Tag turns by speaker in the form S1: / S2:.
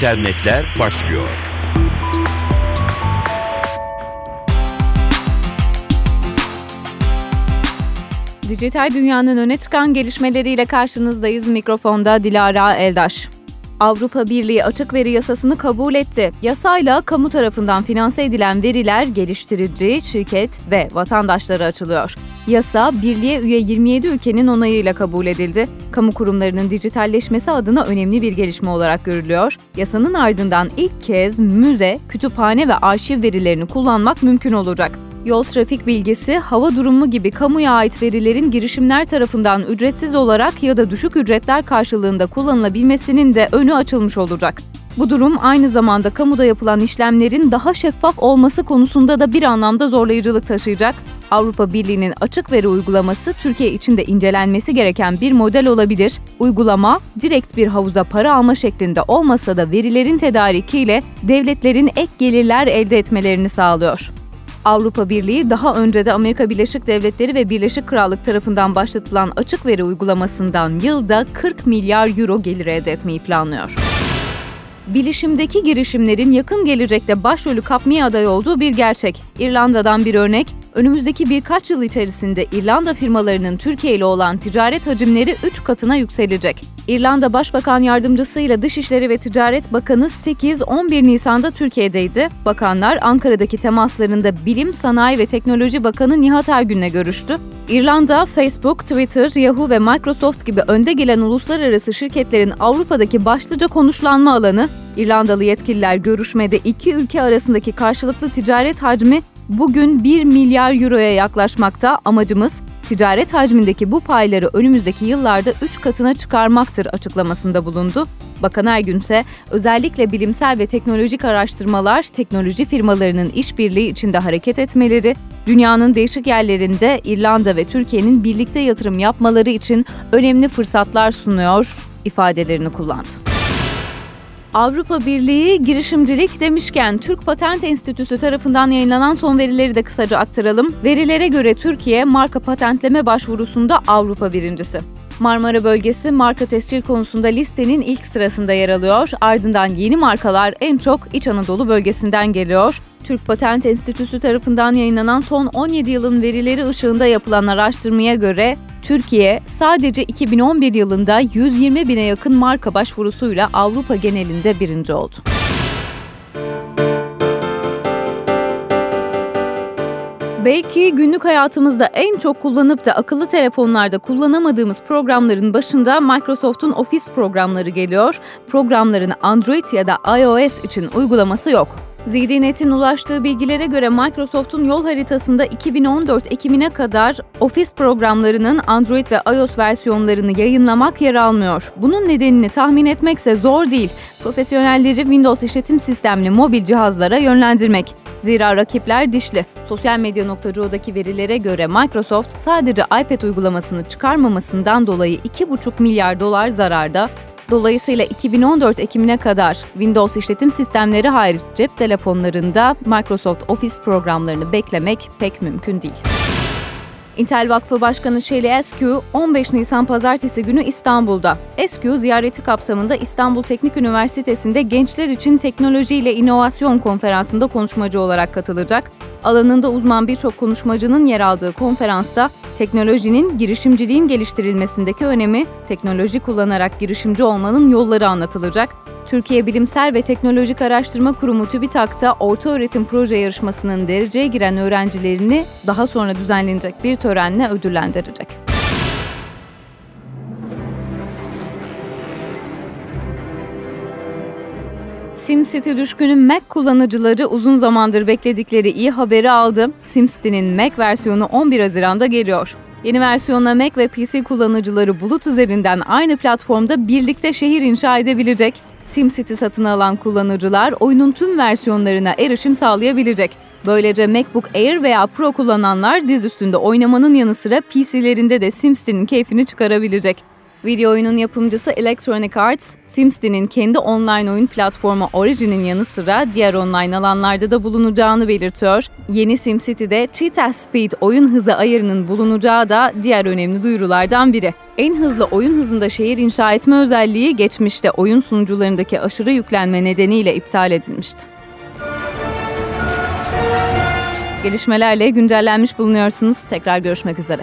S1: internetler başlıyor.
S2: Dijital dünyanın öne çıkan gelişmeleriyle karşınızdayız. Mikrofonda Dilara Eldaş. Avrupa Birliği açık veri yasasını kabul etti. Yasayla kamu tarafından finanse edilen veriler geliştirici, şirket ve vatandaşlara açılıyor. Yasa, birliğe üye 27 ülkenin onayıyla kabul edildi. Kamu kurumlarının dijitalleşmesi adına önemli bir gelişme olarak görülüyor. Yasanın ardından ilk kez müze, kütüphane ve arşiv verilerini kullanmak mümkün olacak. Yol trafik bilgisi, hava durumu gibi kamuya ait verilerin girişimler tarafından ücretsiz olarak ya da düşük ücretler karşılığında kullanılabilmesinin de önü açılmış olacak. Bu durum aynı zamanda kamuda yapılan işlemlerin daha şeffaf olması konusunda da bir anlamda zorlayıcılık taşıyacak. Avrupa Birliği'nin açık veri uygulaması Türkiye için de incelenmesi gereken bir model olabilir. Uygulama direkt bir havuza para alma şeklinde olmasa da verilerin tedarikiyle devletlerin ek gelirler elde etmelerini sağlıyor. Avrupa Birliği daha önce de Amerika Birleşik Devletleri ve Birleşik Krallık tarafından başlatılan açık veri uygulamasından yılda 40 milyar euro gelir elde etmeyi planlıyor. Bilişimdeki girişimlerin yakın gelecekte başrolü kapmaya aday olduğu bir gerçek. İrlanda'dan bir örnek, önümüzdeki birkaç yıl içerisinde İrlanda firmalarının Türkiye ile olan ticaret hacimleri 3 katına yükselecek. İrlanda Başbakan Yardımcısı ile Dışişleri ve Ticaret Bakanı 8-11 Nisan'da Türkiye'deydi. Bakanlar Ankara'daki temaslarında Bilim, Sanayi ve Teknoloji Bakanı Nihat Ergün'le görüştü. İrlanda, Facebook, Twitter, Yahoo ve Microsoft gibi önde gelen uluslararası şirketlerin Avrupa'daki başlıca konuşlanma alanı, İrlandalı yetkililer görüşmede iki ülke arasındaki karşılıklı ticaret hacmi bugün 1 milyar euroya yaklaşmakta. Amacımız ticaret hacmindeki bu payları önümüzdeki yıllarda 3 katına çıkarmaktır açıklamasında bulundu. Bakan Ergün ise özellikle bilimsel ve teknolojik araştırmalar, teknoloji firmalarının işbirliği içinde hareket etmeleri, dünyanın değişik yerlerinde İrlanda ve Türkiye'nin birlikte yatırım yapmaları için önemli fırsatlar sunuyor ifadelerini kullandı. Avrupa Birliği girişimcilik demişken Türk Patent Enstitüsü tarafından yayınlanan son verileri de kısaca aktaralım. Verilere göre Türkiye marka patentleme başvurusunda Avrupa birincisi. Marmara bölgesi marka tescil konusunda listenin ilk sırasında yer alıyor. Ardından yeni markalar en çok İç Anadolu bölgesinden geliyor. Türk Patent Enstitüsü tarafından yayınlanan son 17 yılın verileri ışığında yapılan araştırmaya göre Türkiye sadece 2011 yılında 120 bine yakın marka başvurusuyla Avrupa genelinde birinci oldu. Belki günlük hayatımızda en çok kullanıp da akıllı telefonlarda kullanamadığımız programların başında Microsoft'un Office programları geliyor. Programların Android ya da iOS için uygulaması yok. ZDNet'in ulaştığı bilgilere göre Microsoft'un yol haritasında 2014 Ekim'ine kadar Office programlarının Android ve iOS versiyonlarını yayınlamak yer almıyor. Bunun nedenini tahmin etmekse zor değil. Profesyonelleri Windows işletim sistemli mobil cihazlara yönlendirmek. Zira rakipler dişli. Sosyal medya.co'daki verilere göre Microsoft sadece iPad uygulamasını çıkarmamasından dolayı 2,5 milyar dolar zararda, Dolayısıyla 2014 Ekim'ine kadar Windows işletim sistemleri hariç cep telefonlarında Microsoft Office programlarını beklemek pek mümkün değil. Intel Vakfı Başkanı Shelly Eskew 15 Nisan Pazartesi günü İstanbul'da. Eskew ziyareti kapsamında İstanbul Teknik Üniversitesi'nde gençler için teknoloji ile inovasyon konferansında konuşmacı olarak katılacak. Alanında uzman birçok konuşmacının yer aldığı konferansta teknolojinin girişimciliğin geliştirilmesindeki önemi, teknoloji kullanarak girişimci olmanın yolları anlatılacak. Türkiye Bilimsel ve Teknolojik Araştırma Kurumu TÜBİTAK'ta orta öğretim proje yarışmasının dereceye giren öğrencilerini daha sonra düzenlenecek bir törenle ödüllendirecek. SimCity düşkünü Mac kullanıcıları uzun zamandır bekledikleri iyi haberi aldı. SimCity'nin Mac versiyonu 11 Haziran'da geliyor. Yeni versiyonla Mac ve PC kullanıcıları bulut üzerinden aynı platformda birlikte şehir inşa edebilecek. SimCity satın alan kullanıcılar oyunun tüm versiyonlarına erişim sağlayabilecek. Böylece MacBook Air veya Pro kullananlar diz üstünde oynamanın yanı sıra PC'lerinde de SimCity'nin keyfini çıkarabilecek. Video oyunun yapımcısı Electronic Arts, SimCity'nin kendi online oyun platformu Origin'in yanı sıra diğer online alanlarda da bulunacağını belirtiyor. Yeni SimCity'de Cheetah Speed oyun hızı ayarının bulunacağı da diğer önemli duyurulardan biri. En hızlı oyun hızında şehir inşa etme özelliği geçmişte oyun sunucularındaki aşırı yüklenme nedeniyle iptal edilmişti. Gelişmelerle güncellenmiş bulunuyorsunuz. Tekrar görüşmek üzere.